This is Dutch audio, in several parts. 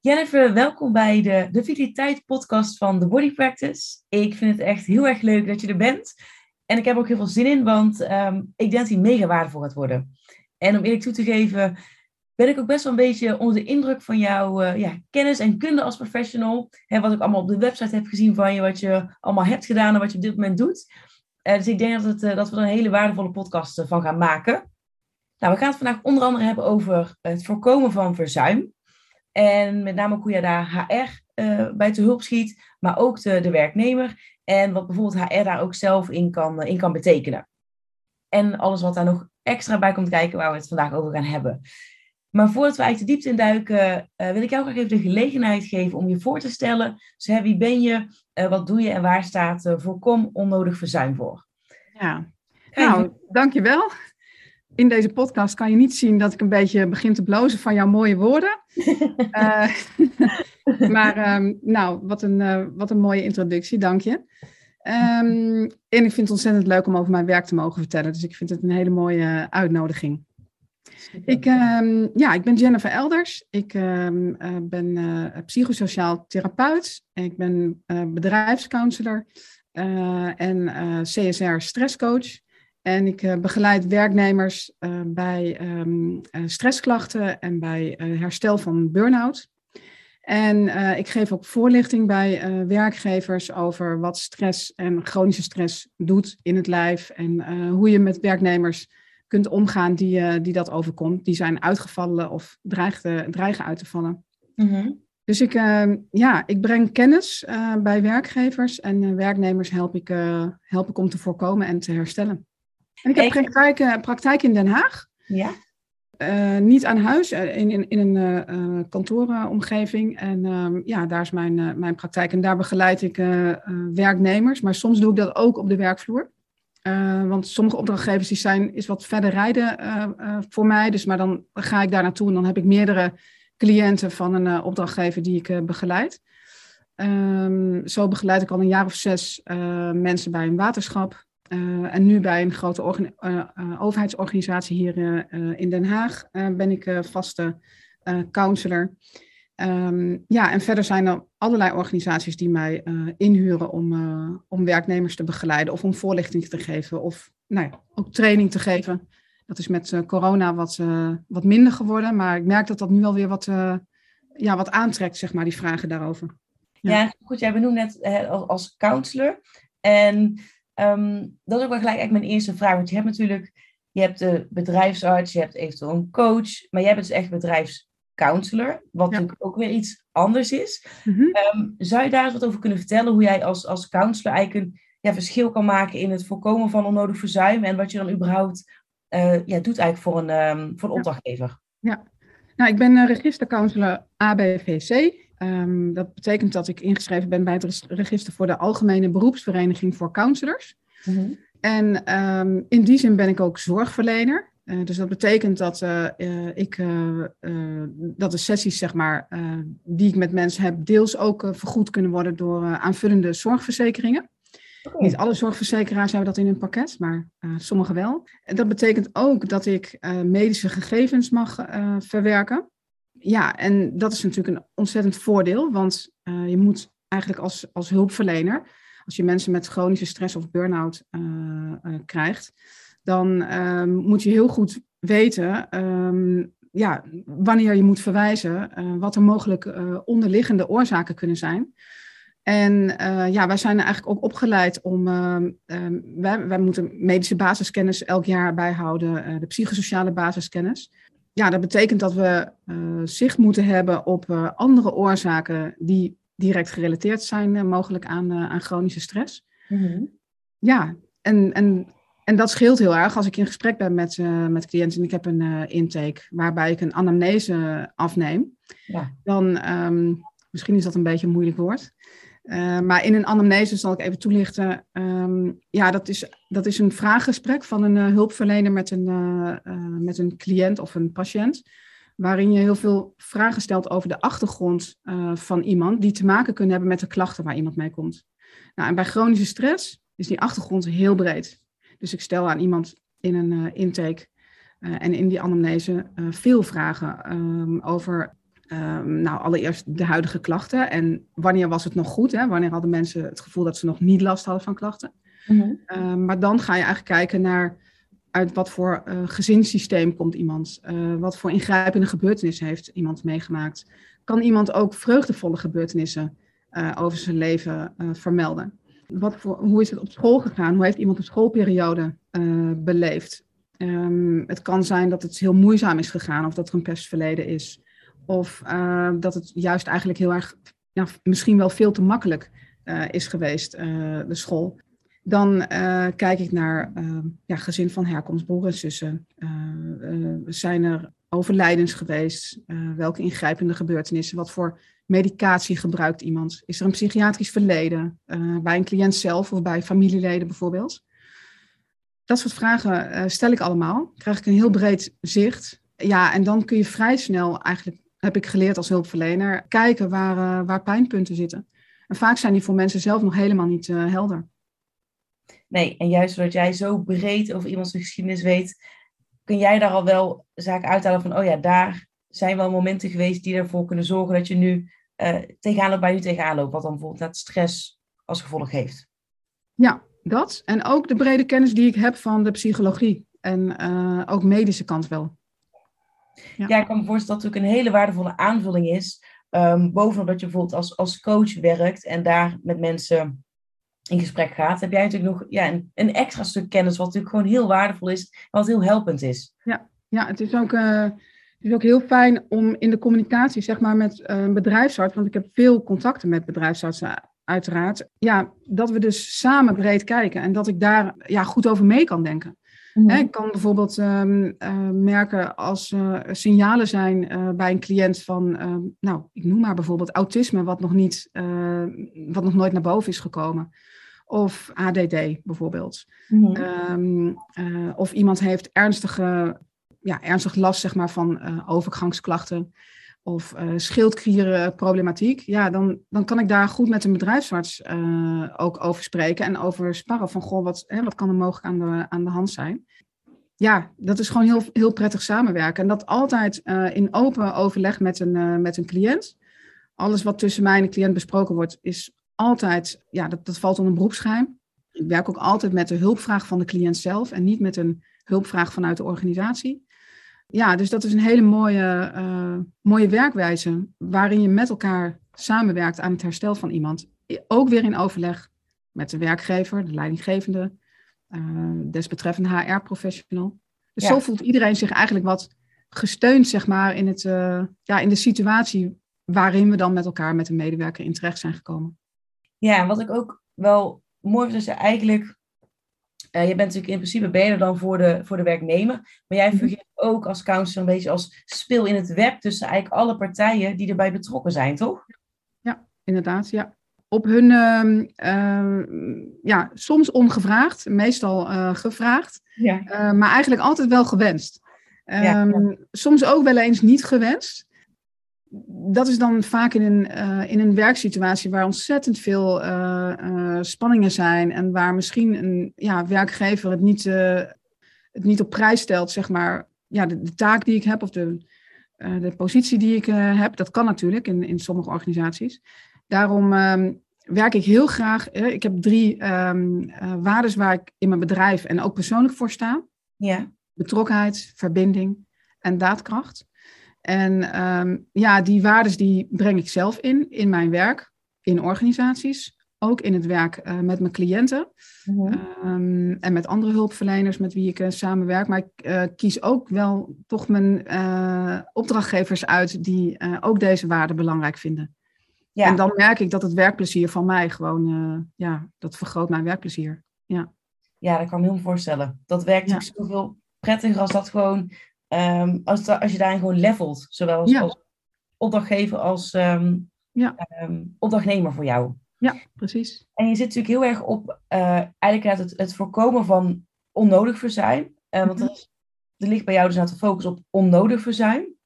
Jennifer, welkom bij de, de Vitaliteit podcast van The Body Practice. Ik vind het echt heel erg leuk dat je er bent. En ik heb ook heel veel zin in, want um, ik denk dat die mega waardevol gaat worden. En om eerlijk toe te geven, ben ik ook best wel een beetje onder de indruk van jouw uh, ja, kennis en kunde als professional. Hè, wat ik allemaal op de website heb gezien van je, wat je allemaal hebt gedaan en wat je op dit moment doet. Uh, dus ik denk dat, het, uh, dat we er een hele waardevolle podcast van gaan maken. Nou, we gaan het vandaag onder andere hebben over het voorkomen van verzuim. En met name hoe je daar HR uh, bij te hulp schiet, maar ook de, de werknemer. En wat bijvoorbeeld HR daar ook zelf in kan, in kan betekenen. En alles wat daar nog extra bij komt kijken, waar we het vandaag over gaan hebben. Maar voordat we eigenlijk de diepte induiken, uh, wil ik jou graag even de gelegenheid geven om je voor te stellen. Dus hè, wie ben je, uh, wat doe je en waar staat voorkom onnodig verzuim voor? Ja, nou, dankjewel in deze podcast kan je niet zien dat ik een beetje begin te blozen van jouw mooie woorden. uh, maar um, nou, wat een, uh, wat een mooie introductie, dank je. Um, en ik vind het ontzettend leuk om over mijn werk te mogen vertellen. Dus ik vind het een hele mooie uitnodiging. Ik, um, ja, ik ben Jennifer Elders. Ik uh, ben uh, psychosociaal therapeut. Ik ben uh, bedrijfscounselor en CSR stresscoach. En ik uh, begeleid werknemers uh, bij um, uh, stressklachten en bij herstel van burn-out. En ik geef ook voorlichting bij werkgevers over wat stress en chronische stress doet in het lijf. En hoe je met werknemers kunt omgaan die, die dat overkomt. Die zijn uitgevallen of dreigen, dreigen uit te vallen. Mm-hmm. Dus ik, ja, ik breng kennis bij werkgevers en werknemers help ik, help ik om te voorkomen en te herstellen. En ik heb praktijk, praktijk in Den Haag. Ja. Uh, niet aan huis, in, in, in een uh, kantooromgeving. En uh, ja, daar is mijn, mijn praktijk. En daar begeleid ik werknemers. Maar soms doe ik dat ook op de werkvloer. want sommige opdrachtgevers die zijn, is wat verder rijden voor mij. Dus, maar dan ga ik daar naartoe en dan heb ik meerdere cliënten van een opdrachtgever die ik begeleid. Um, zo begeleid ik al een jaar of zes mensen bij een waterschap. Uh, en nu bij een grote uh, uh, overheidsorganisatie hier in Den Haag ben ik vaste counselor. Um, ja, en verder zijn er allerlei organisaties die mij inhuren om, om werknemers te begeleiden of om voorlichting te geven of nou ja, ook training te geven. Dat is met corona wat, wat minder geworden, maar ik merk dat dat nu alweer wat, ja, wat aantrekt, zeg maar, die vragen daarover. Ja, ja goed, jij benoemt net als counselor. En Um, dat is ook wel gelijk eigenlijk mijn eerste vraag. Want je hebt natuurlijk, je hebt de bedrijfsarts, je hebt eventueel een coach, maar jij bent dus echt bedrijfscounselor, wat ja. natuurlijk ook weer iets anders is. Mm-hmm. Um, zou je daar eens wat over kunnen vertellen, hoe jij als, als counselor eigenlijk een ja, verschil kan maken in het voorkomen van onnodig verzuim en wat je dan überhaupt uh, ja, doet eigenlijk voor een, um, voor een opdrachtgever? Ja, nou, ik ben uh, registercounselor ABVC. Um, dat betekent dat ik ingeschreven ben bij het register voor de Algemene Beroepsvereniging voor Counselors. Mm-hmm. En um, in die zin ben ik ook zorgverlener. Uh, dus dat betekent dat, uh, uh, ik, dat de sessies zeg maar, die ik met mensen heb, deels ook vergoed kunnen worden door aanvullende zorgverzekeringen. Okay. Niet alle zorgverzekeraars hebben dat in hun pakket, maar sommige wel. En dat betekent ook dat ik medische gegevens mag verwerken ja, en dat is natuurlijk een ontzettend voordeel, want uh, je moet eigenlijk als, als hulpverlener, als je mensen met chronische stress of burn-out uh, uh, krijgt, dan ehm, moet je heel goed weten um, ja, wanneer je moet verwijzen, wat er mogelijk onderliggende oorzaken kunnen zijn. En ja, wij zijn eigenlijk ook opgeleid om, um, wij, wij moeten medische basiskennis elk jaar bijhouden, de psychosociale basiskennis ja, dat betekent dat we uh, zicht moeten hebben op uh, andere oorzaken die direct gerelateerd zijn, uh, mogelijk aan, aan chronische stress. Mm-hmm. Ja, en, en en dat scheelt heel erg als ik in gesprek ben met, met cliënten en ik heb een intake waarbij ik een anamnese afneem. Ja. Dan, um, misschien is dat een beetje een moeilijk woord. Uh, maar in een anamnese zal ik even toelichten. Um, ja, dat is, dat is een vraaggesprek van een hulpverlener met een, met een cliënt of een patiënt. Waarin je heel veel vragen stelt over de achtergrond van iemand die te maken kunnen hebben met de klachten waar iemand mee komt. Nou, en bij chronische stress is die achtergrond heel breed. Dus ik stel aan iemand in een intake en in die anamnese veel vragen um, over, um, nou allereerst de huidige klachten en wanneer was het nog goed, hè? wanneer hadden mensen het gevoel dat ze nog niet last hadden van klachten. Mm -hmm. maar dan ga je eigenlijk kijken naar uit wat voor gezinssysteem komt iemand, wat voor ingrijpende gebeurtenissen heeft iemand meegemaakt. Kan iemand ook vreugdevolle gebeurtenissen over zijn leven vermelden? Wat voor, hoe is het op school gegaan? Hoe heeft iemand de schoolperiode uh, beleefd? Um, het kan zijn dat het heel moeizaam is gegaan of dat er een pestverleden is. Of uh, dat het juist eigenlijk heel erg, ja, misschien wel veel te makkelijk uh, is geweest, de school. Dan kijk ik naar ja, gezin van herkomst, en zussen. zijn er overlijdens geweest? welke ingrijpende gebeurtenissen? Wat voor medicatie gebruikt iemand? Is er een psychiatrisch verleden bij een cliënt zelf of bij familieleden bijvoorbeeld? Dat soort vragen stel ik allemaal. Krijg ik een heel breed zicht. Ja, en dan kun je vrij snel, eigenlijk heb ik geleerd als hulpverlener, kijken waar, uh, waar pijnpunten zitten. En vaak zijn die voor mensen zelf nog helemaal niet helder. Nee, en juist doordat jij zo breed over iemands geschiedenis weet, kun jij daar al wel zaken uithalen van, oh ja, daar zijn wel momenten geweest die ervoor kunnen zorgen dat je nu uh, tegenaan loopt waar je tegenaan loopt. Wat dan bijvoorbeeld dat stress als gevolg heeft. Ja, dat. En ook de brede kennis die ik heb van de psychologie. En uh, ook medische kant wel. Ja. ja, ik kan me voorstellen dat het ook een hele waardevolle aanvulling is. Um, bovenop dat je bijvoorbeeld als, als coach werkt en daar met mensen in gesprek gaat, heb jij natuurlijk nog ja, een, een extra stuk kennis, wat natuurlijk gewoon heel waardevol is, wat heel helpend is. Ja, ja het is ook. Uh, het is ook heel fijn om in de communicatie, zeg maar, met een uh, bedrijfsarts, want ik heb veel contacten met bedrijfsartsen, uiteraard. Ja, dat we dus samen breed kijken en dat ik daar ja, goed over mee kan denken. Mm ik kan bijvoorbeeld um, uh, merken als uh, signalen zijn uh, bij een cliënt van, ehm, nou, ik noem maar bijvoorbeeld autisme, wat nog, niet, wat nog nooit naar boven is gekomen. Of ADD bijvoorbeeld. Mm um, of iemand heeft ernstige ja, ernstig last zeg maar, van overgangsklachten of uh, schildklierenproblematiek, ja, dan, dan kan ik daar goed met een bedrijfsarts uh, ook over spreken en over sparren van, goh, wat, hè, wat kan er mogelijk aan de, aan de hand zijn? Ja, dat is gewoon heel, heel prettig samenwerken. En dat altijd uh, in open overleg met een, met een cliënt. Alles wat tussen mij en de cliënt besproken wordt, is altijd, ja, dat, dat valt onder beroepsgeheim. Ik werk ook altijd met de hulpvraag van de cliënt zelf en niet met een hulpvraag vanuit de organisatie ja, dus dat is een hele mooie, uh, mooie werkwijze waarin je met elkaar samenwerkt aan het herstel van iemand. Ook weer in overleg met de werkgever, de leidinggevende, uh, desbetreffende HR-professional. Dus zo voelt iedereen zich eigenlijk wat gesteund, zeg maar, in, het, uh, ja, in de situatie waarin we dan met elkaar met een medewerker in terecht zijn gekomen. Ja, wat ik ook wel mooi vind, is eigenlijk je bent natuurlijk in principe beter dan voor de, voor de werknemer. Maar jij mhm. fungeert ook als counselor een beetje als speel in het web tussen eigenlijk alle partijen die erbij betrokken zijn, toch? Ja, inderdaad, ja. Op hun, uh, ja, soms ongevraagd, meestal uh, gevraagd, ja. maar eigenlijk altijd wel gewenst. Ja, ja. Ehm, soms ook wel eens niet gewenst dat is dan vaak in een, uh, in een werksituatie waar ontzettend veel uh, uh, spanningen zijn en waar misschien een ja, werkgever het niet, het niet op prijs stelt, zeg maar, ja, de, de taak die ik heb of de, de positie die ik heb. Dat kan natuurlijk in, in sommige organisaties. Daarom um, werk ik heel graag. ik heb drie um, waarden waar ik in mijn bedrijf en ook persoonlijk voor sta: ja. betrokkenheid, verbinding en daadkracht. En um, ja, die waarden die breng ik zelf in, in mijn werk, in organisaties, ook in het werk uh, met mijn cliënten mm um, en met andere hulpverleners met wie ik uh, samenwerk. Maar ik uh, kies ook wel toch mijn opdrachtgevers uit die ook deze waarden belangrijk vinden. Ja. En dan merk ik dat het werkplezier van mij gewoon, ja, dat vergroot mijn werkplezier. Ja. Ja, dat kan ik me heel voorstellen. Dat werkt natuurlijk zoveel prettiger als dat gewoon, um, als, als je daarin gewoon levelt. Zowel als, als opdrachtgever als um, ja. opdrachtnemer voor jou. Ja, precies. En je zit natuurlijk heel erg op uh, eigenlijk het, het voorkomen van onnodig verzuim. Uh, want mhm. er, er, ligt bij jou dus aan de focus op onnodig verzuim.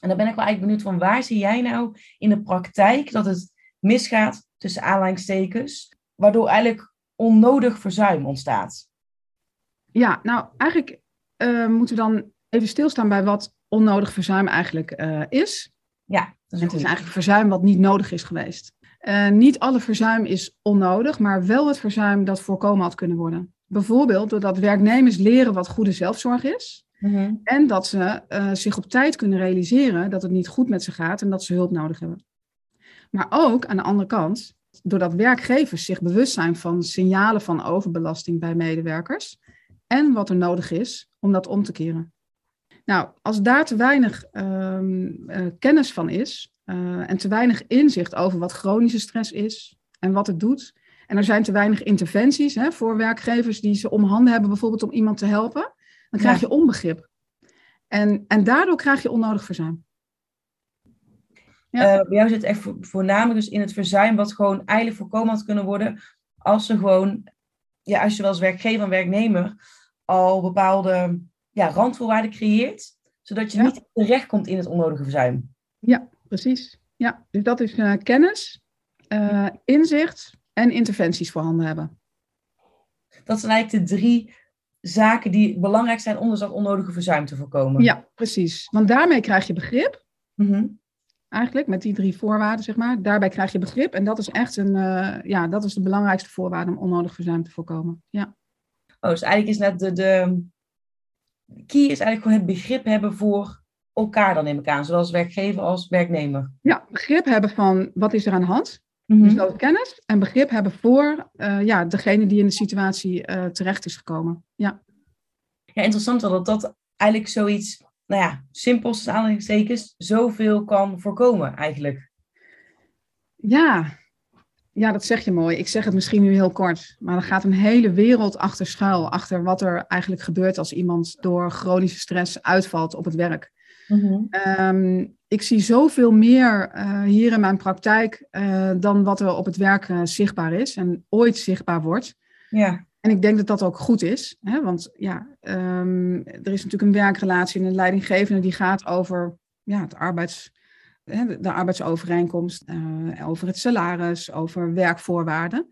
En dan ben ik wel eigenlijk benieuwd van waar zie jij nou in de praktijk dat het misgaat tussen aanleidingstekens, waardoor eigenlijk onnodig verzuim ontstaat? Ja, nou eigenlijk uh, moeten we dan even stilstaan bij wat onnodig verzuim eigenlijk uh, is. Ja, dat is het is eigenlijk verzuim wat niet nodig is geweest. Uh, niet alle verzuim is onnodig, maar wel het verzuim dat voorkomen had kunnen worden. Bijvoorbeeld doordat werknemers leren wat goede zelfzorg is. Mhm. En dat ze uh, zich op tijd kunnen realiseren dat het niet goed met ze gaat en dat ze hulp nodig hebben. Maar ook aan de andere kant, doordat werkgevers zich bewust zijn van signalen van overbelasting bij medewerkers en wat er nodig is om dat om te keren. Nou, als daar te weinig um, uh, kennis van is uh, en te weinig inzicht over wat chronische stress is en wat het doet, en er zijn te weinig interventies hè, voor werkgevers die ze om handen hebben, bijvoorbeeld om iemand te helpen, dan krijg je onbegrip. En, en daardoor krijg je onnodig verzuim. Ja. Uh, bij jou zit echt voornamelijk dus in het verzuim wat gewoon eigenlijk voorkomen had kunnen worden als ze gewoon, ja, als je wel als werkgever en werknemer al bepaalde ja, randvoorwaarden creëert, zodat je niet terechtkomt in het onnodige verzuim. Ja, precies. Ja, dus dat is uh, kennis, uh, inzicht en interventies voorhanden hebben. Dat zijn eigenlijk de drie zaken die belangrijk zijn om dus dat onnodige verzuim te voorkomen. Ja, precies. Want daarmee krijg je begrip. Mm Eigenlijk met die drie voorwaarden, zeg maar. Daarbij krijg je begrip. En dat is echt een, uh, ja, dat is de belangrijkste voorwaarde om onnodig verzuim te voorkomen. Ja. Oh, dus eigenlijk is net de, de key is eigenlijk gewoon het begrip hebben voor elkaar dan in elkaar, zowel als werkgever als werknemer. Ja, begrip hebben van wat is er aan de hand. Mm Dus dat kennis en begrip hebben voor uh, ja, degene die in de situatie uh, terecht is gekomen. Ja. ja, interessant wel dat dat eigenlijk zoiets, nou ja, simpels aanhalingstekens, zoveel kan voorkomen eigenlijk. Ja, ja, dat zeg je mooi. Ik zeg het misschien nu heel kort, maar er gaat een hele wereld achter schuil, achter wat er eigenlijk gebeurt als iemand door chronische stress uitvalt op het werk. Mm ik zie zoveel meer uh, hier in mijn praktijk uh, dan wat er op het werk uh, zichtbaar is en ooit zichtbaar wordt. Ja. En ik denk dat dat ook goed is, hè? want ja, um, er is natuurlijk een werkrelatie en een leidinggevende die gaat over ja, het arbeids, de arbeidsovereenkomst, over het salaris, over werkvoorwaarden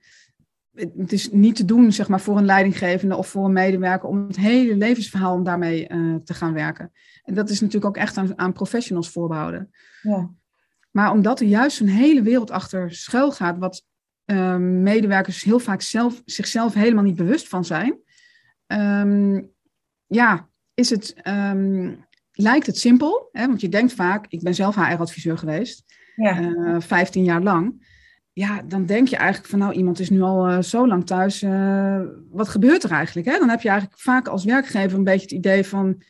het is niet te doen zeg maar, voor een leidinggevende of voor een medewerker om het hele levensverhaal om daarmee uh, te gaan werken. En dat is natuurlijk ook echt aan, aan professionals voorbehouden. Ja. Maar omdat er juist een hele wereld achter schuil gaat, wat uh, medewerkers heel vaak zelf, zichzelf helemaal niet bewust van zijn, um, ja, is het, um, lijkt het simpel. Hè? Want je denkt vaak, ik ben zelf HR-adviseur geweest, ja. uh, eh, 15 jaar lang ja, dan denk je eigenlijk van nou, iemand is nu al uh, zo lang thuis. Uh, wat gebeurt er eigenlijk? Hè? Dan heb je eigenlijk vaak als werkgever een beetje het idee van,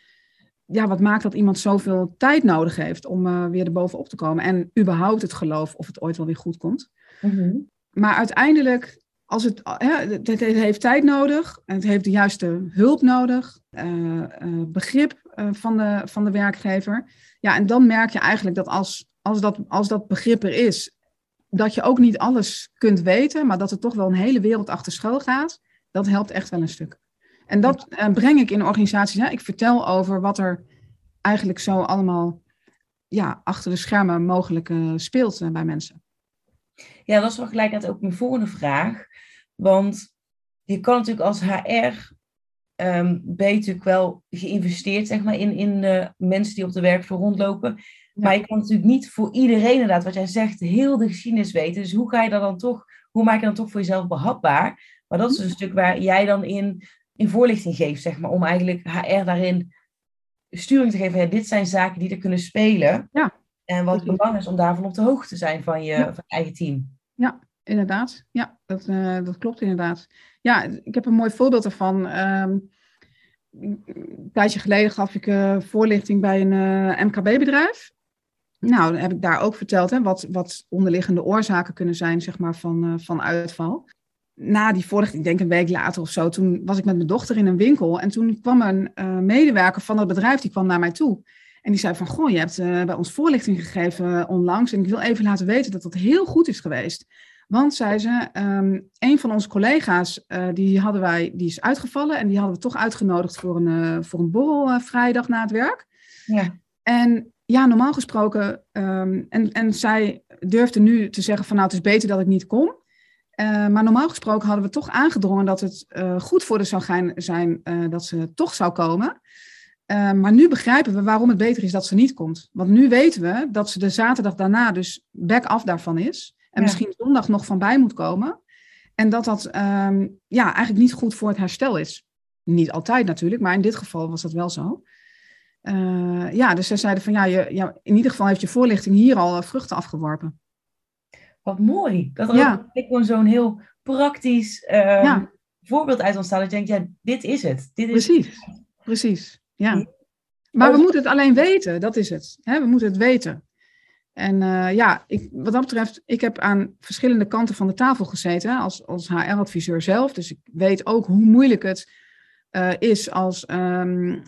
ja, wat maakt dat iemand zoveel tijd nodig heeft om weer erbovenop te komen? En überhaupt het geloof of het ooit wel weer goed komt. Mm -hmm. Maar uiteindelijk, als het, het, het, heeft tijd nodig, en het heeft de juiste hulp nodig, begrip van, de, van de werkgever. Ja, en dan merk je eigenlijk dat als, als, dat, als dat begrip er is dat je ook niet alles kunt weten, maar dat er toch wel een hele wereld achter schuil gaat, dat helpt echt wel een stuk. En dat breng ik in organisaties. Hè. Ik vertel over wat er eigenlijk zo allemaal ja, achter de schermen mogelijk speelt bij mensen. Ja, dat is wel gelijk ook mijn volgende vraag. Want je kan natuurlijk als HR um, ben je natuurlijk wel geïnvesteerd zeg maar, in, in uh, mensen die op de werkvloer rondlopen. Maar je kan natuurlijk niet voor iedereen inderdaad, wat jij zegt, heel de geschiedenis weten. Dus hoe ga je dat dan toch, hoe maak je dat toch voor jezelf behapbaar? Maar dat is een stuk waar jij dan in, in voorlichting geeft, zeg maar, om eigenlijk HR daarin sturing te geven. Ja, dit zijn zaken die er kunnen spelen. Ja. En wat belangrijk is om daarvan op de hoogte te zijn van je, van je eigen team. Ja, inderdaad. Ja, dat, uh, dat klopt inderdaad. Ja, ik heb een mooi voorbeeld ervan. Um, een tijdje geleden gaf ik uh, voorlichting bij een uh, MKB-bedrijf. Nou, dan heb ik daar ook verteld hè, wat, wat onderliggende oorzaken kunnen zijn zeg maar, van, van uitval. na die voorlichting, ik denk een week later of zo, toen was ik met mijn dochter in een winkel. En toen kwam een medewerker van dat bedrijf, die kwam naar mij toe. En die zei van, goh, je hebt bij ons voorlichting gegeven onlangs. En ik wil even laten weten dat dat heel goed is geweest. Want, zei ze, um, een van onze collega's, uh, die, hadden wij, die is uitgevallen. En die hadden we toch uitgenodigd voor een, voor een borrel vrijdag na het werk. Ja. En ja, normaal gesproken, um, en, en zij durfde nu te zeggen van, nou, het is beter dat ik niet kom. Uh, maar normaal gesproken hadden we toch aangedrongen dat het uh, goed voor de zou gaan, zijn uh, dat ze toch zou komen. maar nu begrijpen we waarom het beter is dat ze niet komt. Want nu weten we dat ze de zaterdag daarna dus back af daarvan is. En ja. misschien zondag nog van bij moet komen. En dat dat um, ja, eigenlijk niet goed voor het herstel is. Niet altijd natuurlijk, maar in dit geval was dat wel zo. ja, dus zij zeiden van ja, je, ja, in ieder geval heeft je voorlichting hier al vruchten afgeworpen. Wat mooi. Dat er ja. ook gewoon zo'n heel praktisch ja. voorbeeld uit ontstaat. Dat je denkt, ja, dit is het. Dit is precies, het. precies. Ja. Maar we moeten het alleen weten, dat is het. we moeten het weten. En uh, ja, ik, wat dat betreft, ik heb aan verschillende kanten van de tafel gezeten als, als HR-adviseur zelf. Dus ik weet ook hoe moeilijk het uh, is als, um,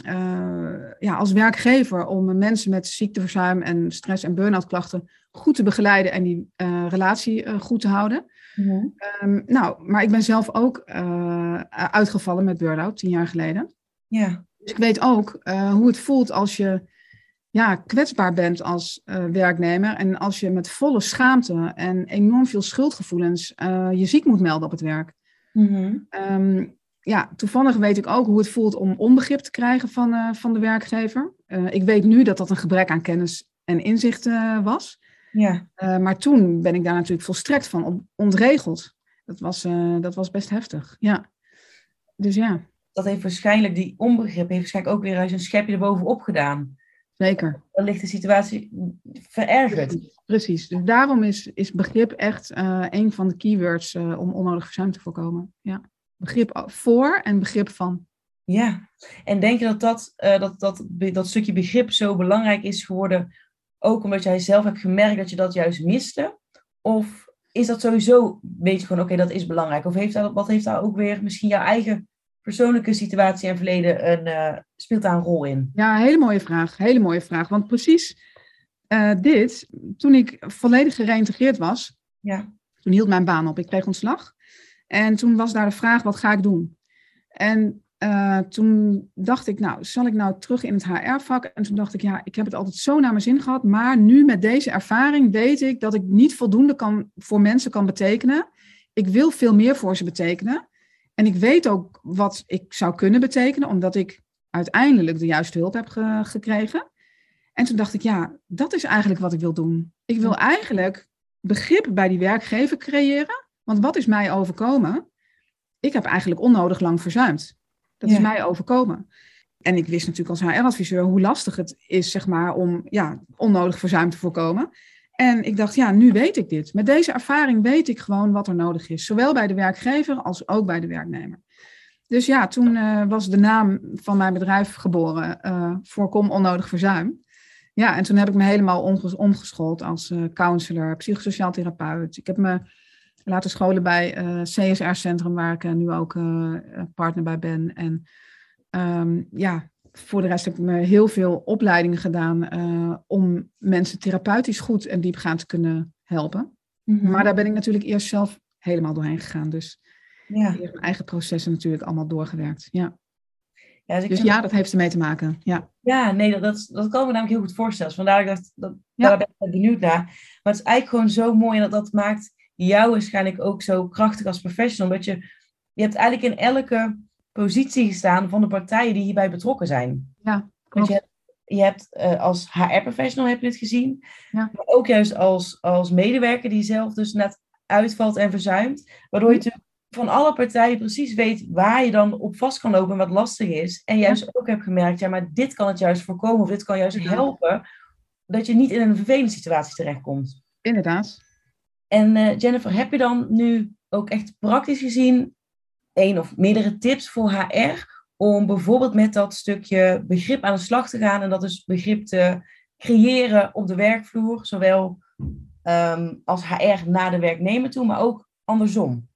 ja, als werkgever om mensen met ziekteverzuim en stress- en burn-out klachten goed te begeleiden en die relatie goed te houden. Mm um, nou, maar ik ben zelf ook uitgevallen met burn-out tien jaar geleden. Ja. Dus ik weet ook hoe het voelt als je ja, kwetsbaar bent als werknemer en als je met volle schaamte en enorm veel schuldgevoelens je ziek moet melden op het werk. Mm -hmm. um, ja, toevallig weet ik ook hoe het voelt om onbegrip te krijgen van, van de werkgever. ik weet nu dat dat een gebrek aan kennis en inzicht was. Ja. Maar toen ben ik daar natuurlijk volstrekt van ontregeld. Dat was, dat was best heftig, ja. Dus ja. Dat heeft waarschijnlijk, die onbegrip heeft waarschijnlijk ook weer eens een schepje erbovenop gedaan. Zeker. Dan ligt de situatie verergerd. Precies. Dus daarom is, is begrip echt uh, een van de keywords om onnodig verzuim te voorkomen. Ja. Begrip voor en begrip van. Ja, en denk je dat dat, dat, dat, dat stukje begrip zo belangrijk is geworden ook omdat jij zelf hebt gemerkt dat je dat juist miste? Of is dat sowieso, weet je gewoon, oké, dat is belangrijk? Of heeft dat, wat heeft daar ook weer misschien jouw eigen persoonlijke situatie en verleden een, uh, speelt daar een rol in? Ja, hele mooie vraag. Hele mooie vraag. Want precies uh, dit, toen ik volledig gereïntegreerd was, ja. toen hield mijn baan op. Ik kreeg ontslag. En toen was daar de vraag, wat ga ik doen? En uh, toen dacht ik, nou, zal ik nou terug in het HR-vak? En toen dacht ik, ja, ik heb het altijd zo naar mijn zin gehad. Maar nu met deze ervaring weet ik dat ik niet voldoende kan, voor mensen kan betekenen. Ik wil veel meer voor ze betekenen. En ik weet ook wat ik zou kunnen betekenen, omdat ik uiteindelijk de juiste hulp heb ge gekregen. En toen dacht ik, ja, dat is eigenlijk wat ik wil doen. Ik wil eigenlijk begrip bij die werkgever creëren. Want wat is mij overkomen? Ik heb eigenlijk onnodig lang verzuimd. Dat is mij overkomen. En ik wist natuurlijk als HR-adviseur hoe lastig het is, zeg maar, om ja, onnodig verzuim te voorkomen. En ik dacht, ja, nu weet ik dit. Met deze ervaring weet ik gewoon wat er nodig is. Zowel bij de werkgever als ook bij de werknemer. Dus ja, toen uh, was de naam van mijn bedrijf geboren. Uh, voorkom onnodig verzuim. Ja, en toen heb ik me helemaal omgeschoold als uh, counselor, psychosociaal therapeut. Ik heb me laten scholen bij eh, CSR-centrum, waar ik nu ook partner bij ben. En um, ja, voor de rest heb ik me heel veel opleidingen gedaan om mensen therapeutisch goed en diepgaand te kunnen helpen. Mm -hmm. Maar daar ben ik natuurlijk eerst zelf helemaal doorheen gegaan. Dus ja. mijn eigen processen natuurlijk allemaal doorgewerkt. Ja. Ja, dus, dus ja, dat heeft ermee te maken. Ja, ja nee, dat, dat, dat kan me namelijk heel goed voorstellen. Dus vandaar dat ik dacht, dat, ja. daar ben ik benieuwd naar. Maar het is eigenlijk gewoon zo mooi en dat, dat maakt jou waarschijnlijk ook zo krachtig als professional. Dat je, je hebt eigenlijk in elke positie gestaan van de partijen die hierbij betrokken zijn. Ja, klopt. je hebt, je hebt uh, als HR-professional heb je het gezien. Ja. Maar ook juist als, als medewerker die zelf dus net uitvalt en verzuimt. Waardoor je mhm. natuurlijk van alle partijen precies weet waar je dan op vast kan lopen en wat lastig is. En juist ook hebt gemerkt, ja, maar dit kan het juist voorkomen of dit kan juist helpen. Dat je niet in een vervelende situatie terechtkomt. Inderdaad. En uh, Jennifer, heb je dan nu ook echt praktisch gezien één of meerdere tips voor HR om bijvoorbeeld met dat stukje begrip aan de slag te gaan en dat dus begrip te creëren op de werkvloer, zowel um, als HR naar de werknemer toe, maar ook andersom?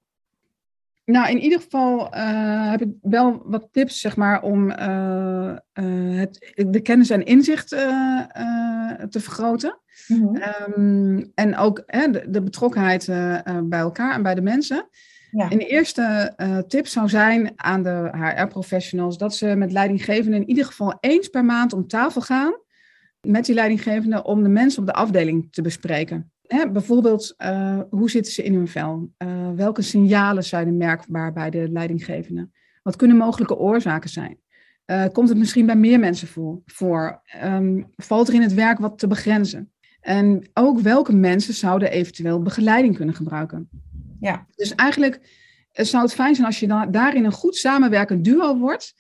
Nou, in ieder geval uh, heb ik wel wat tips, zeg maar, om uh, uh, het, de kennis en inzicht te vergroten. Mm um, en ook de, de, betrokkenheid bij elkaar en bij de mensen. Ja. En de eerste tip zou zijn aan de HR-professionals dat ze met leidinggevenden in ieder geval eens per maand om tafel gaan met die leidinggevende om de mensen op de afdeling te bespreken. Hè, bijvoorbeeld, uh, hoe zitten ze in hun vel? Uh, welke signalen zijn er merkbaar bij de leidinggevende? Wat kunnen mogelijke oorzaken zijn? Komt het misschien bij meer mensen voor? voor? Um, valt er in het werk wat te begrenzen? En ook welke mensen zouden eventueel begeleiding kunnen gebruiken? Ja. Dus eigenlijk zou het fijn zijn als je da daarin een goed samenwerkend duo wordt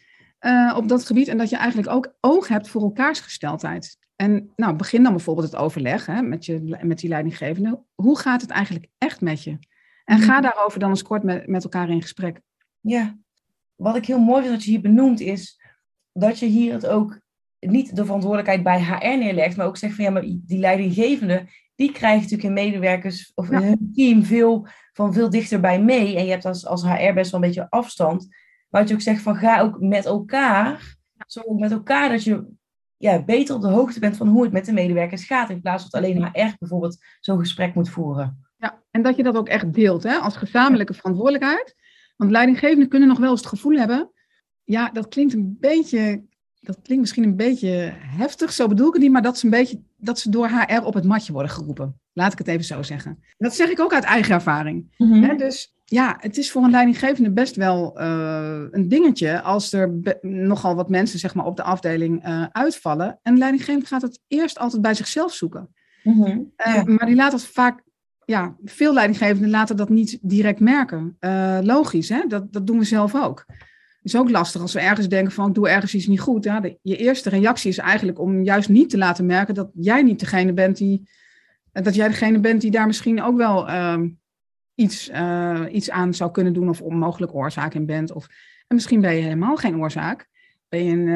op dat gebied en dat je eigenlijk ook oog hebt voor elkaars gesteldheid. En nou, begin dan bijvoorbeeld het overleg hè, met, je, met die leidinggevende. Hoe gaat het eigenlijk echt met je? En ga mhm. daarover dan eens kort met, met elkaar in gesprek. Ja, wat ik heel mooi vind dat je hier benoemt is dat je hier het ook niet de verantwoordelijkheid bij HR neerlegt, maar ook zegt van ja, maar die leidinggevende, die krijgt natuurlijk in medewerkers of hun team veel, van veel dichterbij mee. En je hebt als, als HR best wel een beetje afstand. Maar dat je ook zegt van ga ook met elkaar, zorg met elkaar dat je ja, beter op de hoogte bent van hoe het met de medewerkers gaat. In plaats van alleen maar echt bijvoorbeeld zo'n gesprek moet voeren. Ja, en dat je dat ook echt deelt hè, als gezamenlijke verantwoordelijkheid. Want leidinggevenden kunnen nog wel eens het gevoel hebben. Ja, dat klinkt een beetje. Dat klinkt misschien een beetje heftig, zo bedoel ik het niet, maar dat ze, een beetje, dat ze door HR op het matje worden geroepen. Laat ik het even zo zeggen. Dat zeg ik ook uit eigen ervaring. Mhm. Dus ja, het is voor een leidinggevende best wel uh, een dingetje als er nogal wat mensen zeg maar, op de afdeling uh, uitvallen. En de leidinggevende gaat het eerst altijd bij zichzelf zoeken. Mm -hmm, uh, ja. Maar die laat dat vaak, ja, veel leidinggevenden laten dat niet direct merken. logisch, hè? Dat, dat doen we zelf ook. Is ook lastig als we ergens denken van ik doe ergens iets niet goed. Ja, je eerste reactie is eigenlijk om juist niet te laten merken dat jij niet degene bent die, dat jij degene bent die daar misschien ook wel ehm, iets, uh, iets aan zou kunnen doen of onmogelijk oorzaak in bent. Of, en misschien ben je helemaal geen oorzaak. Ben je een,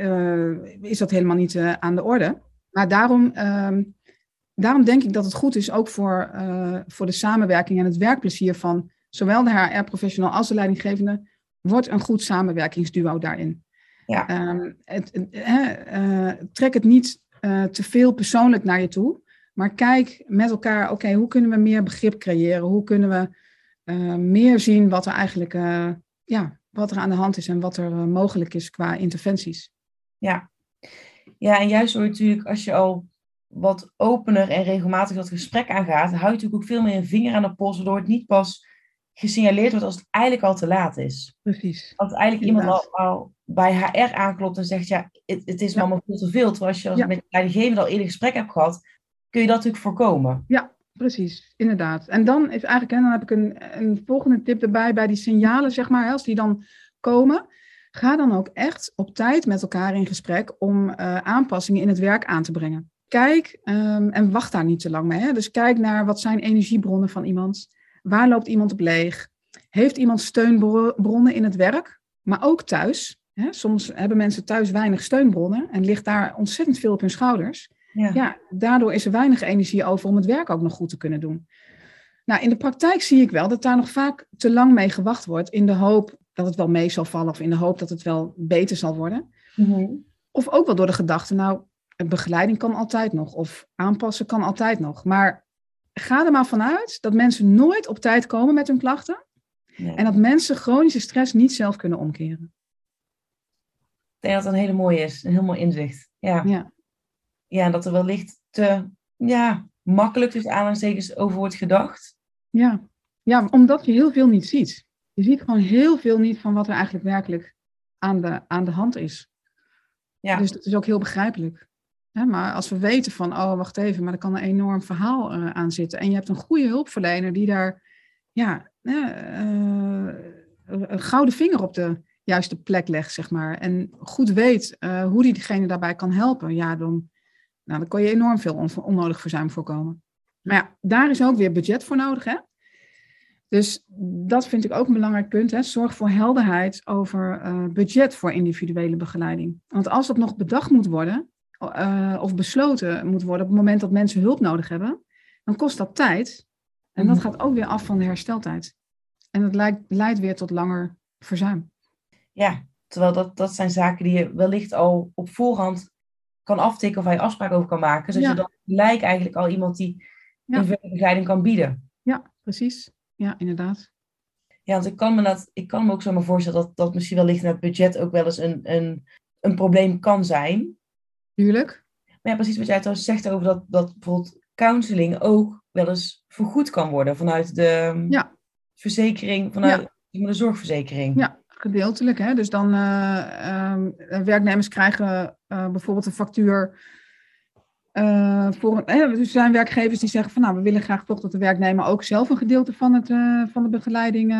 uh, is dat helemaal niet aan de orde. Maar daarom, ehm, daarom denk ik dat het goed is, ook voor, voor de samenwerking en het werkplezier van zowel de HR-professional als de leidinggevende, wordt een goed samenwerkingsduo daarin. Ja. Um, het, trek het niet te veel persoonlijk naar je toe. Maar kijk met elkaar, oké, hoe kunnen we meer begrip creëren? Hoe kunnen we uh, meer zien wat er eigenlijk ja, wat er aan de hand is en wat er mogelijk is qua interventies? Ja. ja, en juist door natuurlijk als je al wat opener en regelmatig dat gesprek aangaat, hou je natuurlijk ook veel meer een vinger aan de pols, waardoor het niet pas gesignaleerd wordt als het eigenlijk al te laat is. Precies. Als eigenlijk iemand al, al, bij HR aanklopt en zegt, ja, het, het is ja. allemaal veel te veel. Terwijl als je als ja. met leidinggevende al eerder gesprek hebt gehad, kun je dat natuurlijk voorkomen. Ja, precies, inderdaad. En dan, is eigenlijk, hè, dan heb ik een, een volgende tip erbij bij die signalen, zeg maar, als die dan komen. Ga dan ook echt op tijd met elkaar in gesprek om uh, aanpassingen in het werk aan te brengen. Kijk, um, en wacht daar niet te lang mee. Hè? Dus kijk naar wat zijn energiebronnen van iemand. Waar loopt iemand op leeg? Heeft iemand steunbronnen in het werk, maar ook thuis? Hè? Soms hebben mensen thuis weinig steunbronnen en ligt daar ontzettend veel op hun schouders. Ja. ja, daardoor is er weinig energie over om het werk ook nog goed te kunnen doen. Nou, in de praktijk zie ik wel dat daar nog vaak te lang mee gewacht wordt in de hoop dat het wel mee zal vallen of in de hoop dat het wel beter zal worden. Mm Of ook wel door de gedachte, nou, begeleiding kan altijd nog of aanpassen kan altijd nog. Maar ga er maar vanuit dat mensen nooit op tijd komen met hun klachten nee. en dat mensen chronische stress niet zelf kunnen omkeren. Ik denk dat dat een hele mooie is, een heel mooi inzicht. Ja. ja ja, dat er wellicht te ja, makkelijk dus aanhalingstekens over wordt gedacht. Ja. ja, omdat je heel veel niet ziet. Je ziet gewoon heel veel niet van wat er eigenlijk werkelijk aan de, aan de hand is. Ja. Dus dat is ook heel begrijpelijk. Maar als we weten van, oh wacht even, maar er kan een enorm verhaal uh, aan zitten. En je hebt een goede hulpverlener die daar ja, uh, een gouden vinger op de juiste plek legt, zeg maar. En goed weet uh, hoe die diegene daarbij kan helpen. Ja, dan, nou, dan kan je enorm veel on onnodig verzuim voorkomen. Maar ja, daar is ook weer budget voor nodig. Hè? Dus dat vind ik ook een belangrijk punt. Hè? Zorg voor helderheid over budget voor individuele begeleiding. Want als dat nog bedacht moet worden, uh, of besloten moet worden op het moment dat mensen hulp nodig hebben, dan kost dat tijd. En dat mhm. gaat ook weer af van de hersteltijd. En het leidt, leidt weer tot langer verzuim. Ja, terwijl dat, dat zijn zaken die je wellicht al op voorhand kan aftikken of waar je afspraken over kan maken. Zodat je dan gelijk eigenlijk al iemand die ja. een begeleiding kan bieden. Ja, precies. Ja, inderdaad. Ja, want ik kan me, dat, ik kan me ook zo maar voorstellen dat dat misschien wellicht in het budget ook wel eens een, een, een probleem kan zijn. Tuurlijk. Maar ja, precies wat jij trouwens zegt over dat, dat bijvoorbeeld counseling ook wel eens vergoed kan worden vanuit de ja. verzekering, vanuit de zorgverzekering. Ja, gedeeltelijk. Hè? Dus dan uh, werknemers krijgen uh, bijvoorbeeld een factuur. Uh, voor, er zijn werkgevers die zeggen van nou, we willen graag toch dat de werknemer ook zelf een gedeelte van, het, van de begeleiding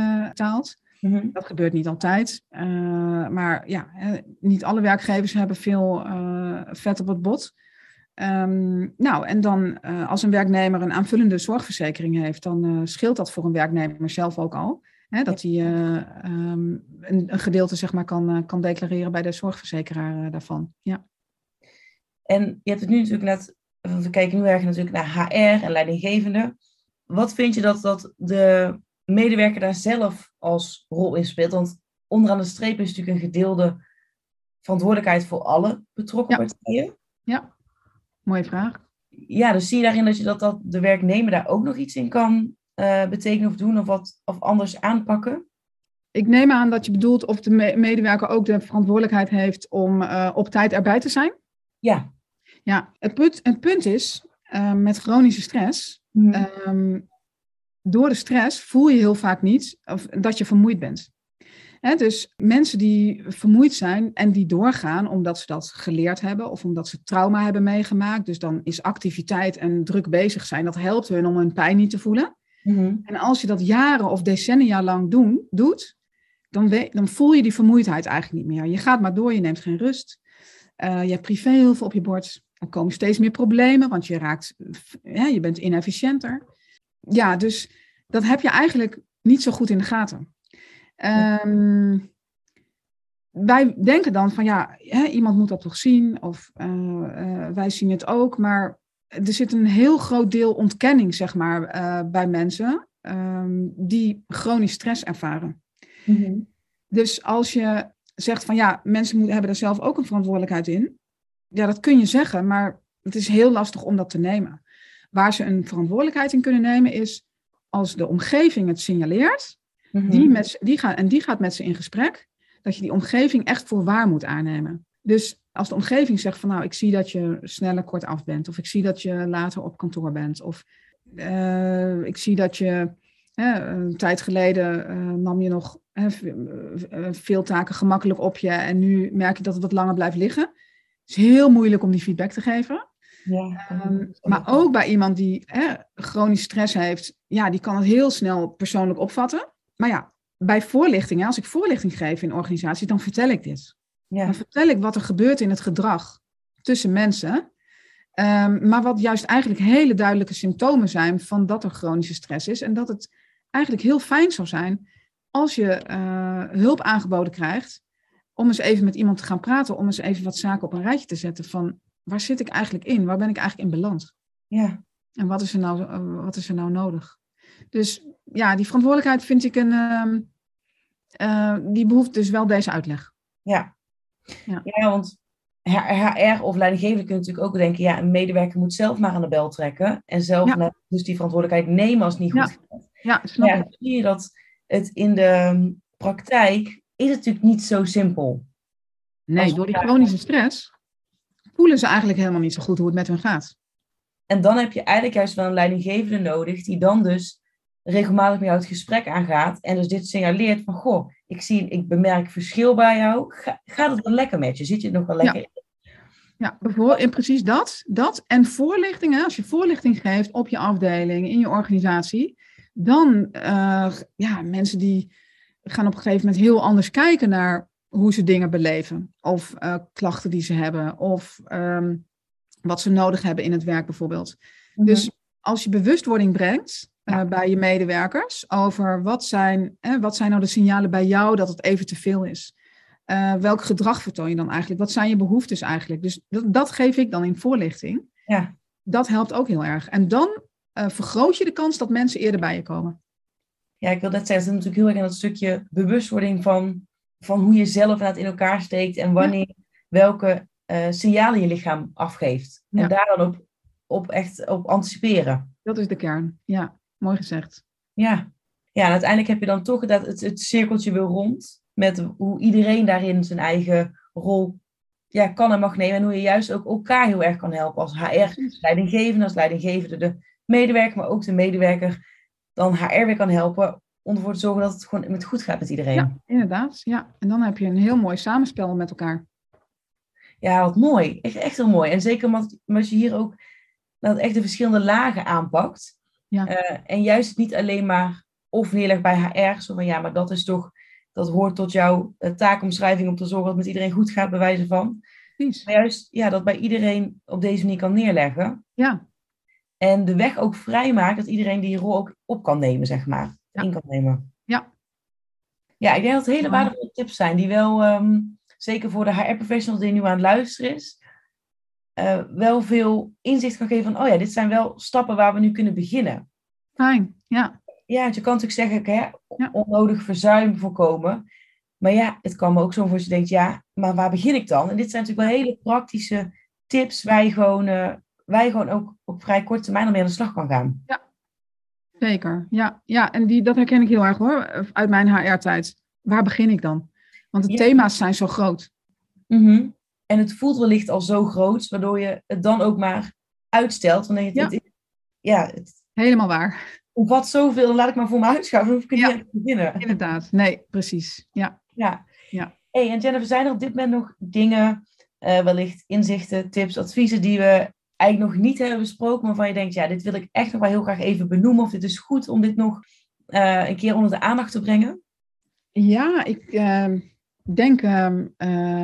Mhm. Dat gebeurt niet altijd. maar ja, niet alle werkgevers hebben veel vet op het bot. Um, nou, en dan als een werknemer een aanvullende zorgverzekering heeft, dan scheelt dat voor een werknemer zelf ook al. Hè, dat hij um, een, een, gedeelte zeg maar, kan, kan declareren bij de zorgverzekeraar daarvan. Ja. En je hebt het nu natuurlijk net, we kijken nu erg natuurlijk naar HR en leidinggevende. Wat vind je dat, dat de medewerker daar zelf als rol in speelt? Want onderaan de streep is natuurlijk een gedeelde verantwoordelijkheid voor alle betrokken ja. partijen. Ja, mooie vraag. Ja, dus zie je daarin dat je dat, dat de werknemer daar ook nog iets in kan uh, betekenen of doen of wat of anders aanpakken? Ik neem aan dat je bedoelt of de medewerker ook de verantwoordelijkheid heeft om uh, op tijd erbij te zijn. Ja. Ja, het punt, het punt is uh, met chronische stress. Mm. Um, door de stress voel je heel vaak niet of, dat je vermoeid bent. He, dus mensen die vermoeid zijn en die doorgaan omdat ze dat geleerd hebben of omdat ze trauma hebben meegemaakt. Dus dan is activiteit en druk bezig zijn, dat helpt hun om hun pijn niet te voelen. Mhm. En als je dat jaren of decennia lang doen, doet, dan, dan voel je die vermoeidheid eigenlijk niet meer. Je gaat maar door, je neemt geen rust. Uh, je hebt privé heel veel op je bord. Er komen steeds meer problemen, want je raakt, ja, je bent inefficiënter. Ja, dus dat heb je eigenlijk niet zo goed in de gaten. Um, wij denken dan van ja, hè, iemand moet dat toch zien, of uh, uh, wij zien het ook, maar er zit een heel groot deel ontkenning, zeg maar, uh, bij mensen um, die chronisch stress ervaren. Mm -hmm. Dus als je zegt van ja, mensen moeten, hebben er zelf ook een verantwoordelijkheid in. Ja, dat kun je zeggen, maar het is heel lastig om dat te nemen. Waar ze een verantwoordelijkheid in kunnen nemen is als de omgeving het signaleert, mm -hmm. die met, die gaat, en die gaat met ze in gesprek, dat je die omgeving echt voor waar moet aannemen. Dus als de omgeving zegt van nou, ik zie dat je sneller kort af bent, of ik zie dat je later op kantoor bent, of uh, ik zie dat je uh, een tijd geleden uh, nam je nog veel taken gemakkelijk op je en nu merk je dat het wat langer blijft liggen. Het is heel moeilijk om die feedback te geven. Ja, um, maar ook bij iemand die chronisch stress heeft, ja, die kan het heel snel persoonlijk opvatten. Maar ja, bij voorlichting, als ik voorlichting geef in organisaties, dan vertel ik dit. Ja. Dan vertel ik wat er gebeurt in het gedrag tussen mensen. Um, maar wat juist eigenlijk hele duidelijke symptomen zijn van dat er chronische stress is. En dat het eigenlijk heel fijn zou zijn als je uh, hulp aangeboden krijgt. Om eens even met iemand te gaan praten. Om eens even wat zaken op een rijtje te zetten. Van waar zit ik eigenlijk in? Waar ben ik eigenlijk in beland? Ja. En wat is er nou, wat is er nou nodig? Dus ja, die verantwoordelijkheid vind ik een. Uh, uh, die behoeft dus wel deze uitleg. Ja, ja, ja want HR of leidinggevende kunnen natuurlijk ook denken, ja, een medewerker moet zelf maar aan de bel trekken en zelf ja. dus die verantwoordelijkheid nemen als het niet goed gaat. Ja, snap ja, zie je dat het in de praktijk is het natuurlijk niet zo simpel. Nee, door die chronische stress voelen ze eigenlijk helemaal niet zo goed hoe het met hun gaat. En dan heb je eigenlijk juist wel een leidinggevende nodig die dan dus regelmatig met jou het gesprek aangaat en dus dit signaleert van, goh, ik, zie, ik bemerk verschil bij jou. Ga, gaat het dan lekker met je? Zit je het nog wel lekker ja. Ja, bijvoorbeeld, precies dat. dat. En voorlichting, hè, als je voorlichting geeft op je afdeling, in je organisatie, dan, uh, ja, mensen die gaan op een gegeven moment heel anders kijken naar hoe ze dingen beleven. Of uh, klachten die ze hebben, of um, wat ze nodig hebben in het werk bijvoorbeeld. Mm -hmm. Dus als je bewustwording brengt, uh, bij je medewerkers over wat zijn, hè, wat zijn nou de signalen bij jou dat het even te veel is. Uh, welk gedrag vertoon je dan eigenlijk? Wat zijn je behoeftes eigenlijk? Dus dat, dat geef ik dan in voorlichting. Ja. Dat helpt ook heel erg. En dan vergroot je de kans dat mensen eerder bij je komen. ja, ik wil net zeggen, het is natuurlijk heel erg in dat stukje bewustwording van, van hoe je zelf het in elkaar steekt en wanneer welke uh, signalen je lichaam afgeeft. En daar dan op, op echt op anticiperen. Dat is de kern, ja. Mooi gezegd. Ja, ja en uiteindelijk heb je dan toch dat het, het cirkeltje weer rond met hoe iedereen daarin zijn eigen rol ja, kan en mag nemen. En hoe je juist ook elkaar heel erg kan helpen als HR-leidinggevende, als leidinggevende de medewerker, maar ook de medewerker dan HR weer kan helpen om ervoor te zorgen dat het gewoon met goed gaat met iedereen. Ja, inderdaad. Ja. En dan heb je een heel mooi samenspel met elkaar. Ja, wat mooi. Echt, echt heel mooi. En zeker omdat, omdat je hier ook dat echt de verschillende lagen aanpakt. Ja. Uh, en juist niet alleen maar of neerlegt bij HR, zo van ja, maar dat is toch, dat hoort tot jouw uh, taakomschrijving om te zorgen dat het met iedereen goed gaat, bij wijze van. Precies. Maar juist ja, dat bij iedereen op deze manier kan neerleggen. Ja. En de weg ook vrijmaakt dat iedereen die rol ook op kan nemen, zeg maar. In kan nemen. Ja. Ja, ik denk dat het hele waardevolle tips zijn die wel, um, zeker voor de HR-professionals die nu aan het luisteren is, uh, wel veel inzicht kan geven van, oh ja, dit zijn wel stappen waar we nu kunnen beginnen. Fijn, ja. Ja, want je kan natuurlijk zeggen, hè, onnodig verzuim voorkomen. Maar ja, het kan me ook zo voor je denkt, ja, maar waar begin ik dan? En dit zijn natuurlijk wel hele praktische tips waar je gewoon, uh, waar je gewoon ook op vrij korte termijn al mee aan de slag kan gaan. Ja, zeker. Ja, ja en die, dat herken ik heel erg hoor, uit mijn HR-tijd. Waar begin ik dan? Want de thema's zijn zo groot. Mm en het voelt wellicht al zo groot, waardoor je het dan ook maar uitstelt. Want je, ja. Het, ja, het, helemaal waar. Op wat zoveel, dan laat ik maar voor me uitschuiven. Dan hoef ik ja. niet te beginnen. Inderdaad, nee, precies. Ja. ja. ja. Hey, en Jennifer, zijn er op dit moment nog dingen, uh, wellicht inzichten, tips, adviezen die we eigenlijk nog niet hebben besproken, maar waarvan je denkt, ja, dit wil ik echt nog wel heel graag even benoemen, of dit is goed om dit nog uh, een keer onder de aandacht te brengen? Ja, ik, uh, denk uh,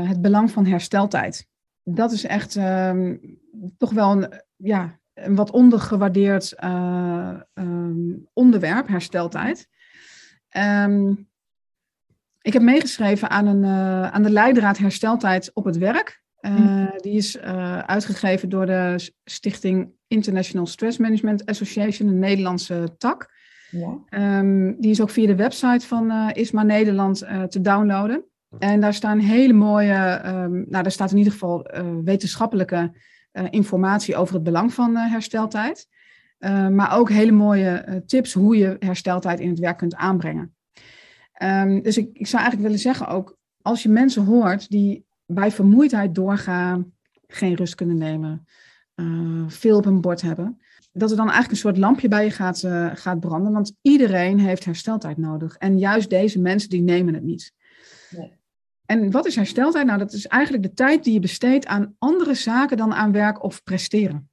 het belang van hersteltijd. Dat is echt uh, toch wel een, ja, een wat ondergewaardeerd uh, onderwerp, hersteltijd. Ehm, ik heb meegeschreven aan, een, aan de leidraad hersteltijd op het werk. Hm. Die is uitgegeven door de Stichting International Stress Management Association, een Nederlandse tak. Ja. Um, die is ook via de website van uh, ISMA Nederland te downloaden. En daar staan hele mooie, um, nou daar staat in ieder geval wetenschappelijke informatie over het belang van hersteltijd. maar ook hele mooie tips hoe je hersteltijd in het werk kunt aanbrengen. Um, dus ik, ik zou eigenlijk willen zeggen ook, als je mensen hoort die bij vermoeidheid doorgaan, geen rust kunnen nemen, veel op hun bord hebben, dat er dan eigenlijk een soort lampje bij je gaat, gaat branden. Want iedereen heeft hersteltijd nodig. En juist deze mensen die nemen het niet. Nee. En wat is hersteltijd? Nou, dat is eigenlijk de tijd die je besteedt aan andere zaken dan aan werk of presteren.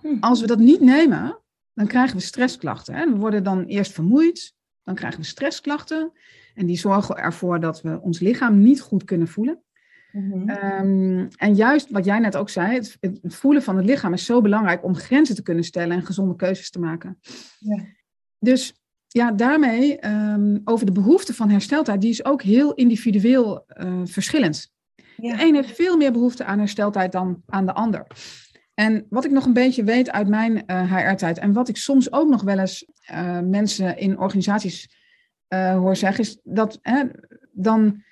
Hm. Als we dat niet nemen, dan krijgen we stressklachten. Hè? We worden dan eerst vermoeid, dan krijgen we stressklachten. En die zorgen ervoor dat we ons lichaam niet goed kunnen voelen. Mm en juist wat jij net ook zei, het, het, voelen van het lichaam is zo belangrijk om grenzen te kunnen stellen en gezonde keuzes te maken. Ja. Dus ja, daarmee um, over de behoefte van hersteltijd, die is ook heel individueel uh, verschillend. Ja. De een heeft veel meer behoefte aan hersteltijd dan aan de ander. En wat ik nog een beetje weet uit mijn uh, eh, HR-tijd en wat ik soms ook nog wel eens uh, mensen in organisaties hoor zeggen, is dat dan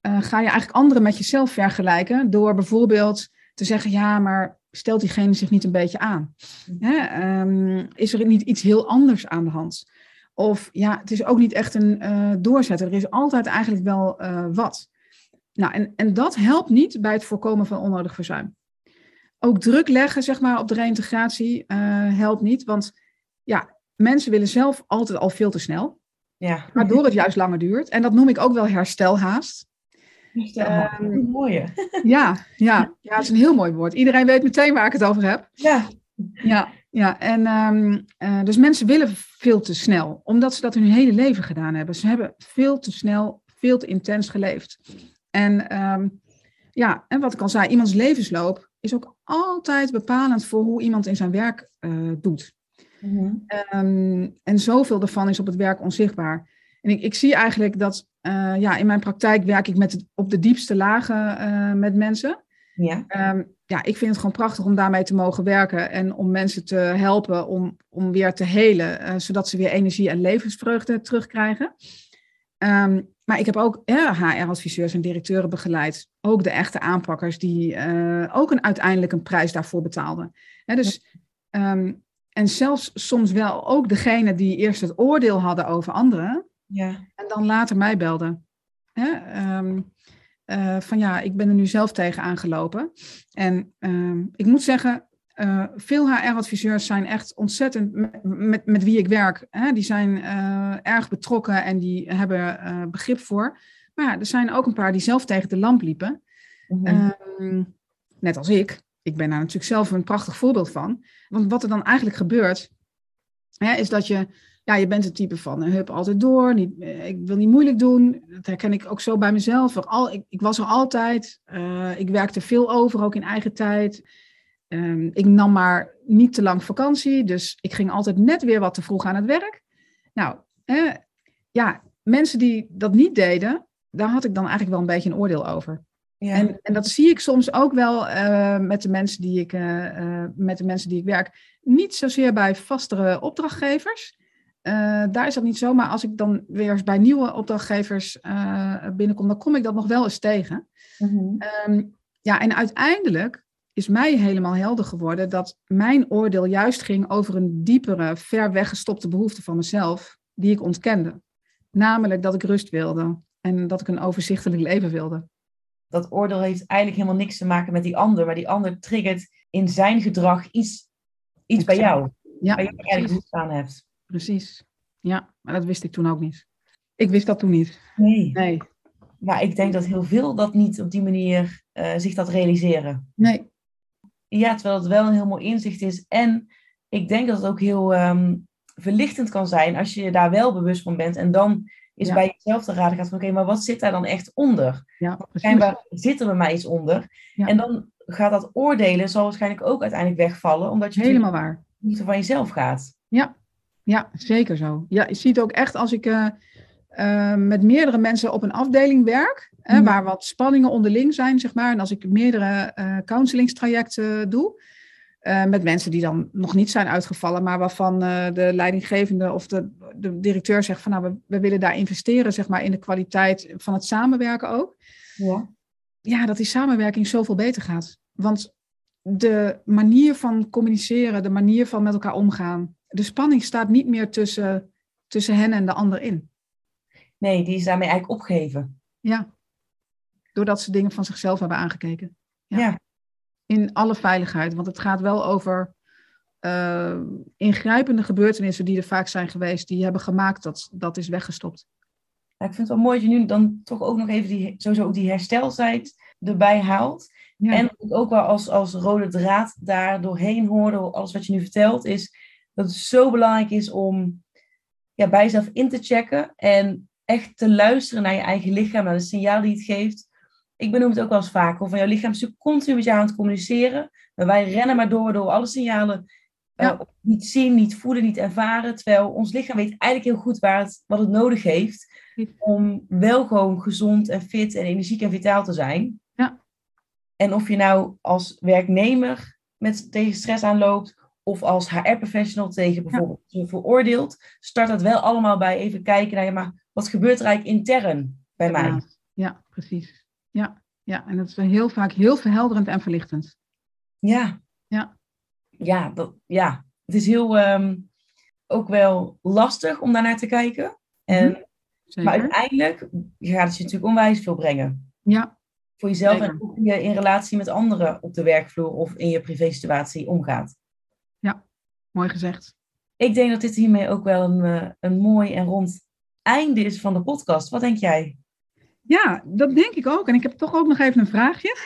ga je eigenlijk anderen met jezelf vergelijken door bijvoorbeeld te zeggen, ja, maar stelt diegene zich niet een beetje aan? Um, is er niet iets heel anders aan de hand? Of ja, het is ook niet echt een uh, doorzetter. Er is altijd eigenlijk wel uh, wat. Nou, en, en dat helpt niet bij het voorkomen van onnodig verzuim. Ook druk leggen, zeg maar, op de reintegratie uh, helpt niet. Want ja, mensen willen zelf altijd al veel te snel. Ja. Waardoor het juist langer duurt. En dat noem ik ook wel herstelhaast. Herstelhaast, um, mooie. Ja, ja, ja, het is een heel mooi woord. Iedereen weet meteen waar ik het over heb. Ja. Ja, ja, en um, uh, dus mensen willen veel te snel, omdat ze dat hun hele leven gedaan hebben. Ze hebben veel te snel, veel te intens geleefd. En um, ja, en wat ik al zei, iemands levensloop is ook altijd bepalend voor hoe iemand in zijn werk uh, doet. Mm-hmm. Um, en zoveel daarvan is op het werk onzichtbaar. En ik, ik zie eigenlijk dat uh, ja, in mijn praktijk werk ik met het, op de diepste lagen met mensen. Ja. Ehm, ja, ik vind het gewoon prachtig om daarmee te mogen werken en om mensen te helpen om, om weer te helen, uh, zodat ze weer energie en levensvreugde terugkrijgen. Um, maar ik heb ook HR-adviseurs en directeuren begeleid, ook de echte aanpakkers, die ook een, uiteindelijk een prijs daarvoor betaalden. Hè, dus, um, en zelfs soms wel ook degene die eerst het oordeel hadden over anderen, ja. en dan later mij belden. Hè, um, uh, van ja, ik ben er nu zelf tegen aangelopen. En uh, ik moet zeggen, uh, veel HR-adviseurs zijn echt ontzettend met, met, met wie ik werk. Hè? Die zijn erg betrokken en die hebben begrip voor. Maar ja, er zijn ook een paar die zelf tegen de lamp liepen. Mm -hmm. net als ik. Ik ben daar natuurlijk zelf een prachtig voorbeeld van. Want wat er dan eigenlijk gebeurt, hè, is dat je ja, je bent het type van uh, hup altijd door, niet, uh, ik wil niet moeilijk doen. Dat herken ik ook zo bij mezelf. Al, ik, ik was er altijd, uh, ik werkte veel over, ook in eigen tijd. Um, ik nam maar niet te lang vakantie, dus ik ging altijd net weer wat te vroeg aan het werk. Nou, ja, mensen die dat niet deden, daar had ik dan eigenlijk wel een beetje een oordeel over. Ja. En, en dat zie ik soms ook wel met, de mensen die ik, met de mensen die ik werk. Niet zozeer bij vastere opdrachtgevers. Daar is dat niet zo, maar als ik dan weer eens bij nieuwe opdrachtgevers binnenkom, dan kom ik dat nog wel eens tegen. Mm-hmm. Um, ja, en uiteindelijk is mij helemaal helder geworden dat mijn oordeel juist ging over een diepere, ver weggestopte behoefte van mezelf, die ik ontkende. Namelijk dat ik rust wilde en dat ik een overzichtelijk leven wilde. Dat oordeel heeft eigenlijk helemaal niks te maken met die ander, maar die ander triggert in zijn gedrag iets, iets bij jou. Ja, waar je eigenlijk goed aan hebt. Precies. Ja, maar dat wist ik toen ook niet. Ik wist dat toen niet. Nee. Nee. Maar ik denk dat heel veel dat niet op die manier uh, zich dat realiseren. Nee. Ja, terwijl het wel een heel mooi inzicht is. En ik denk dat het ook heel um, verlichtend kan zijn als je daar wel bewust van bent. En dan is Ja. bij jezelf te raden gaat van oké, maar wat zit daar dan echt onder? Ja. Schijnbaar zit er bij mij iets onder. Ja. En dan gaat dat oordelen zal waarschijnlijk ook uiteindelijk wegvallen. Omdat je Helemaal waar. niet van jezelf gaat. Ja. ja, zeker zo. Ja, je ziet ook echt als ik eh, eh, met meerdere mensen op een afdeling werk, hè, Mhm. waar wat spanningen onderling zijn, zeg maar. En als ik meerdere eh counselingstrajecten doe, met mensen die dan nog niet zijn uitgevallen, maar waarvan de leidinggevende of de, de directeur zegt van nou, we, we willen daar investeren, zeg maar, in de kwaliteit van het samenwerken ook. Ja. ja, dat die samenwerking zoveel beter gaat. Want de manier van communiceren, de manier van met elkaar omgaan, de spanning staat niet meer tussen, tussen hen en de ander in. Nee, die is daarmee eigenlijk opgeheven. Ja. Doordat ze dingen van zichzelf hebben aangekeken. Ja. Ja. In alle veiligheid. Want het gaat wel over eh, ingrijpende gebeurtenissen die er vaak zijn geweest, die hebben gemaakt dat dat is weggestopt. Ja, ik vind het wel mooi dat je nu dan toch ook nog even die, sowieso ook die hersteltijd erbij haalt. Ja. En ook wel als, als rode draad daar doorheen hoorde, alles wat je nu vertelt, is dat het zo belangrijk is om ja, bij jezelf in te checken en echt te luisteren naar je eigen lichaam, naar de signaal die het geeft. Ik benoem het ook wel eens vaker, van jouw lichaam is natuurlijk continu met jou aan het communiceren, maar wij rennen maar door, door alle signalen eh, Ja. niet zien, niet voelen, niet ervaren, terwijl ons lichaam weet eigenlijk heel goed waar het, wat het nodig heeft om wel gewoon gezond en fit en energiek en vitaal te zijn. Ja. En of je nou als werknemer met, tegen stress aanloopt of als HR-professional tegen bijvoorbeeld je veroordeeld, start dat wel allemaal bij even kijken naar, ja, maar wat gebeurt er eigenlijk intern bij mij? Ja, ja, precies. Ja, ja, en dat is heel vaak heel verhelderend en verlichtend. Ja. Ja. Ja, dat, ja. het is heel ehm, ook wel lastig om daarnaar te kijken. En, Mhm. Maar uiteindelijk gaat het je natuurlijk onwijs veel brengen. Ja, Voor jezelf Zeker. en hoe je in relatie met anderen op de werkvloer of in je privésituatie omgaat. mooi gezegd. Ik denk dat dit hiermee ook wel een, eh, een mooi en rond einde is van de podcast. Wat denk jij? Ja, dat denk ik ook. En ik heb toch ook nog even een vraagje.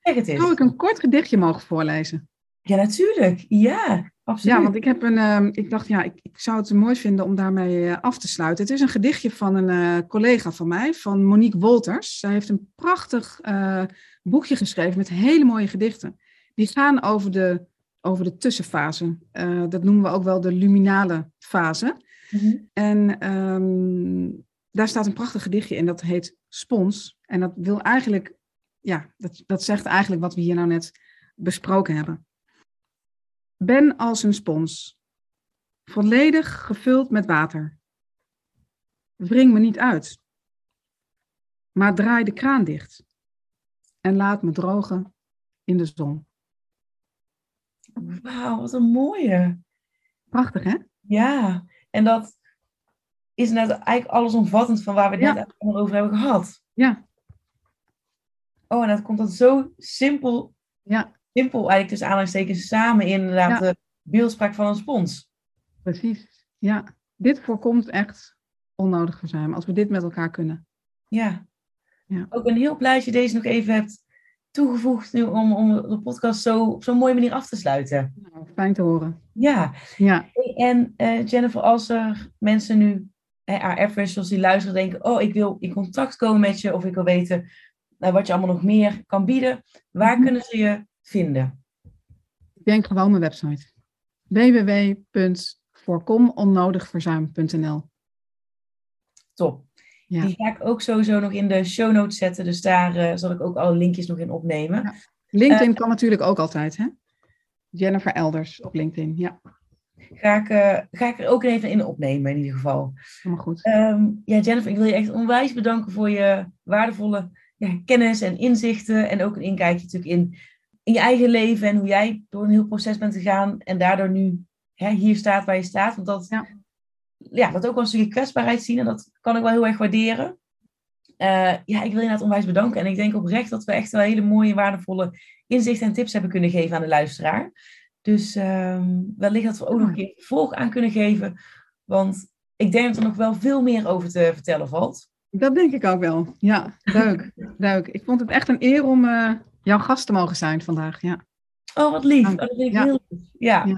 Zeg het eens. Zou ik een kort gedichtje mogen voorlezen? Ja, natuurlijk. Ja, absoluut. Ja, want ik heb een. ehm, ik dacht, ja, ik, ik zou het mooi vinden om daarmee eh, af te sluiten. Het is een gedichtje van een eh, collega van mij, van Monique Wolters. Zij heeft een prachtig eh, boekje geschreven met hele mooie gedichten. Die gaan over de, over de tussenfase. Dat noemen we ook wel de luminale fase. Mhm. En ehm, daar staat een prachtig gedichtje in, dat heet Spons. En dat wil eigenlijk ja, dat, dat zegt eigenlijk wat we hier nou net besproken hebben. Ben als een spons, volledig gevuld met water. Wring me niet uit, maar draai de kraan dicht en laat me drogen in de zon. Wauw, wat een mooie. Prachtig, hè? Ja, en dat is net eigenlijk allesomvattend van waar we het Ja. net allemaal over hebben gehad. Ja, Oh, en dat komt dan zo simpel, ja, simpel eigenlijk tussen aanhalingstekens samen in inderdaad Ja. de beeldspraak van een spons. precies. Ja, dit voorkomt echt onnodig verzuim als we dit met elkaar kunnen. Ja. Ja. Ook ben heel blij dat je deze nog even hebt toegevoegd nu om, om de podcast zo op zo'n mooie manier af te sluiten. Nou, fijn te horen. Ja, Ja, en eh, Jennifer, als er mensen nu, AR-professionals die luisteren, denken, oh, ik wil in contact komen met je of ik wil weten nou, wat je allemaal nog meer kan bieden, waar Mhm. kunnen ze je vinden? ik denk gewoon mijn website. www.voorkomonnodigverzuim.nl Top. Ja. Die ga ik ook sowieso nog in de show notes zetten, dus daar eh, zal ik ook alle linkjes nog in opnemen. Ja. LinkedIn kan natuurlijk ook altijd, hè? Jennifer Elders op LinkedIn. Ja, Ga, ik, eh, ga ik er ook even in opnemen in ieder geval. helemaal goed. Ehm, ja, Jennifer, ik wil je echt onwijs bedanken voor je waardevolle ja, kennis en inzichten. En ook een inkijkje natuurlijk in, in je eigen leven en hoe jij door een heel proces bent gegaan. En daardoor nu hè, hier staat waar je staat. Want dat, Ja. ja. dat ook wel een stukje kwetsbaarheid zien. En dat kan ik wel heel erg waarderen. Eh, ja, ik wil je inderdaad onwijs bedanken. En ik denk oprecht dat we echt wel hele mooie, waardevolle inzichten en tips hebben kunnen geven aan de luisteraar. Dus ehm, wellicht dat we ook nog een keer vervolg aan kunnen geven. Want ik denk dat er nog wel veel meer over te vertellen valt. Dat denk ik ook wel. Ja, leuk. leuk. Ik vond het echt een eer om eh, jouw gast te mogen zijn vandaag. Ja, Oh, wat lief. Oh, dat vind ik Ja. heel lief. Ja. Ja.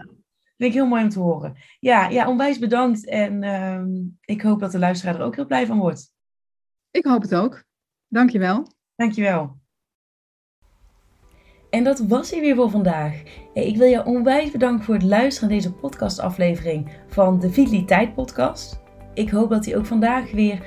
vind ik heel mooi om te horen. Ja, ja onwijs bedankt. En ehm, ik hoop dat de luisteraar er ook heel blij van wordt. ik hoop het ook. Dankjewel. Dankjewel. En dat was hij weer voor vandaag. Hey, Ik wil je onwijs bedanken voor het luisteren naar deze podcastaflevering van de Vitaliteit Podcast. Ik hoop dat die ook vandaag weer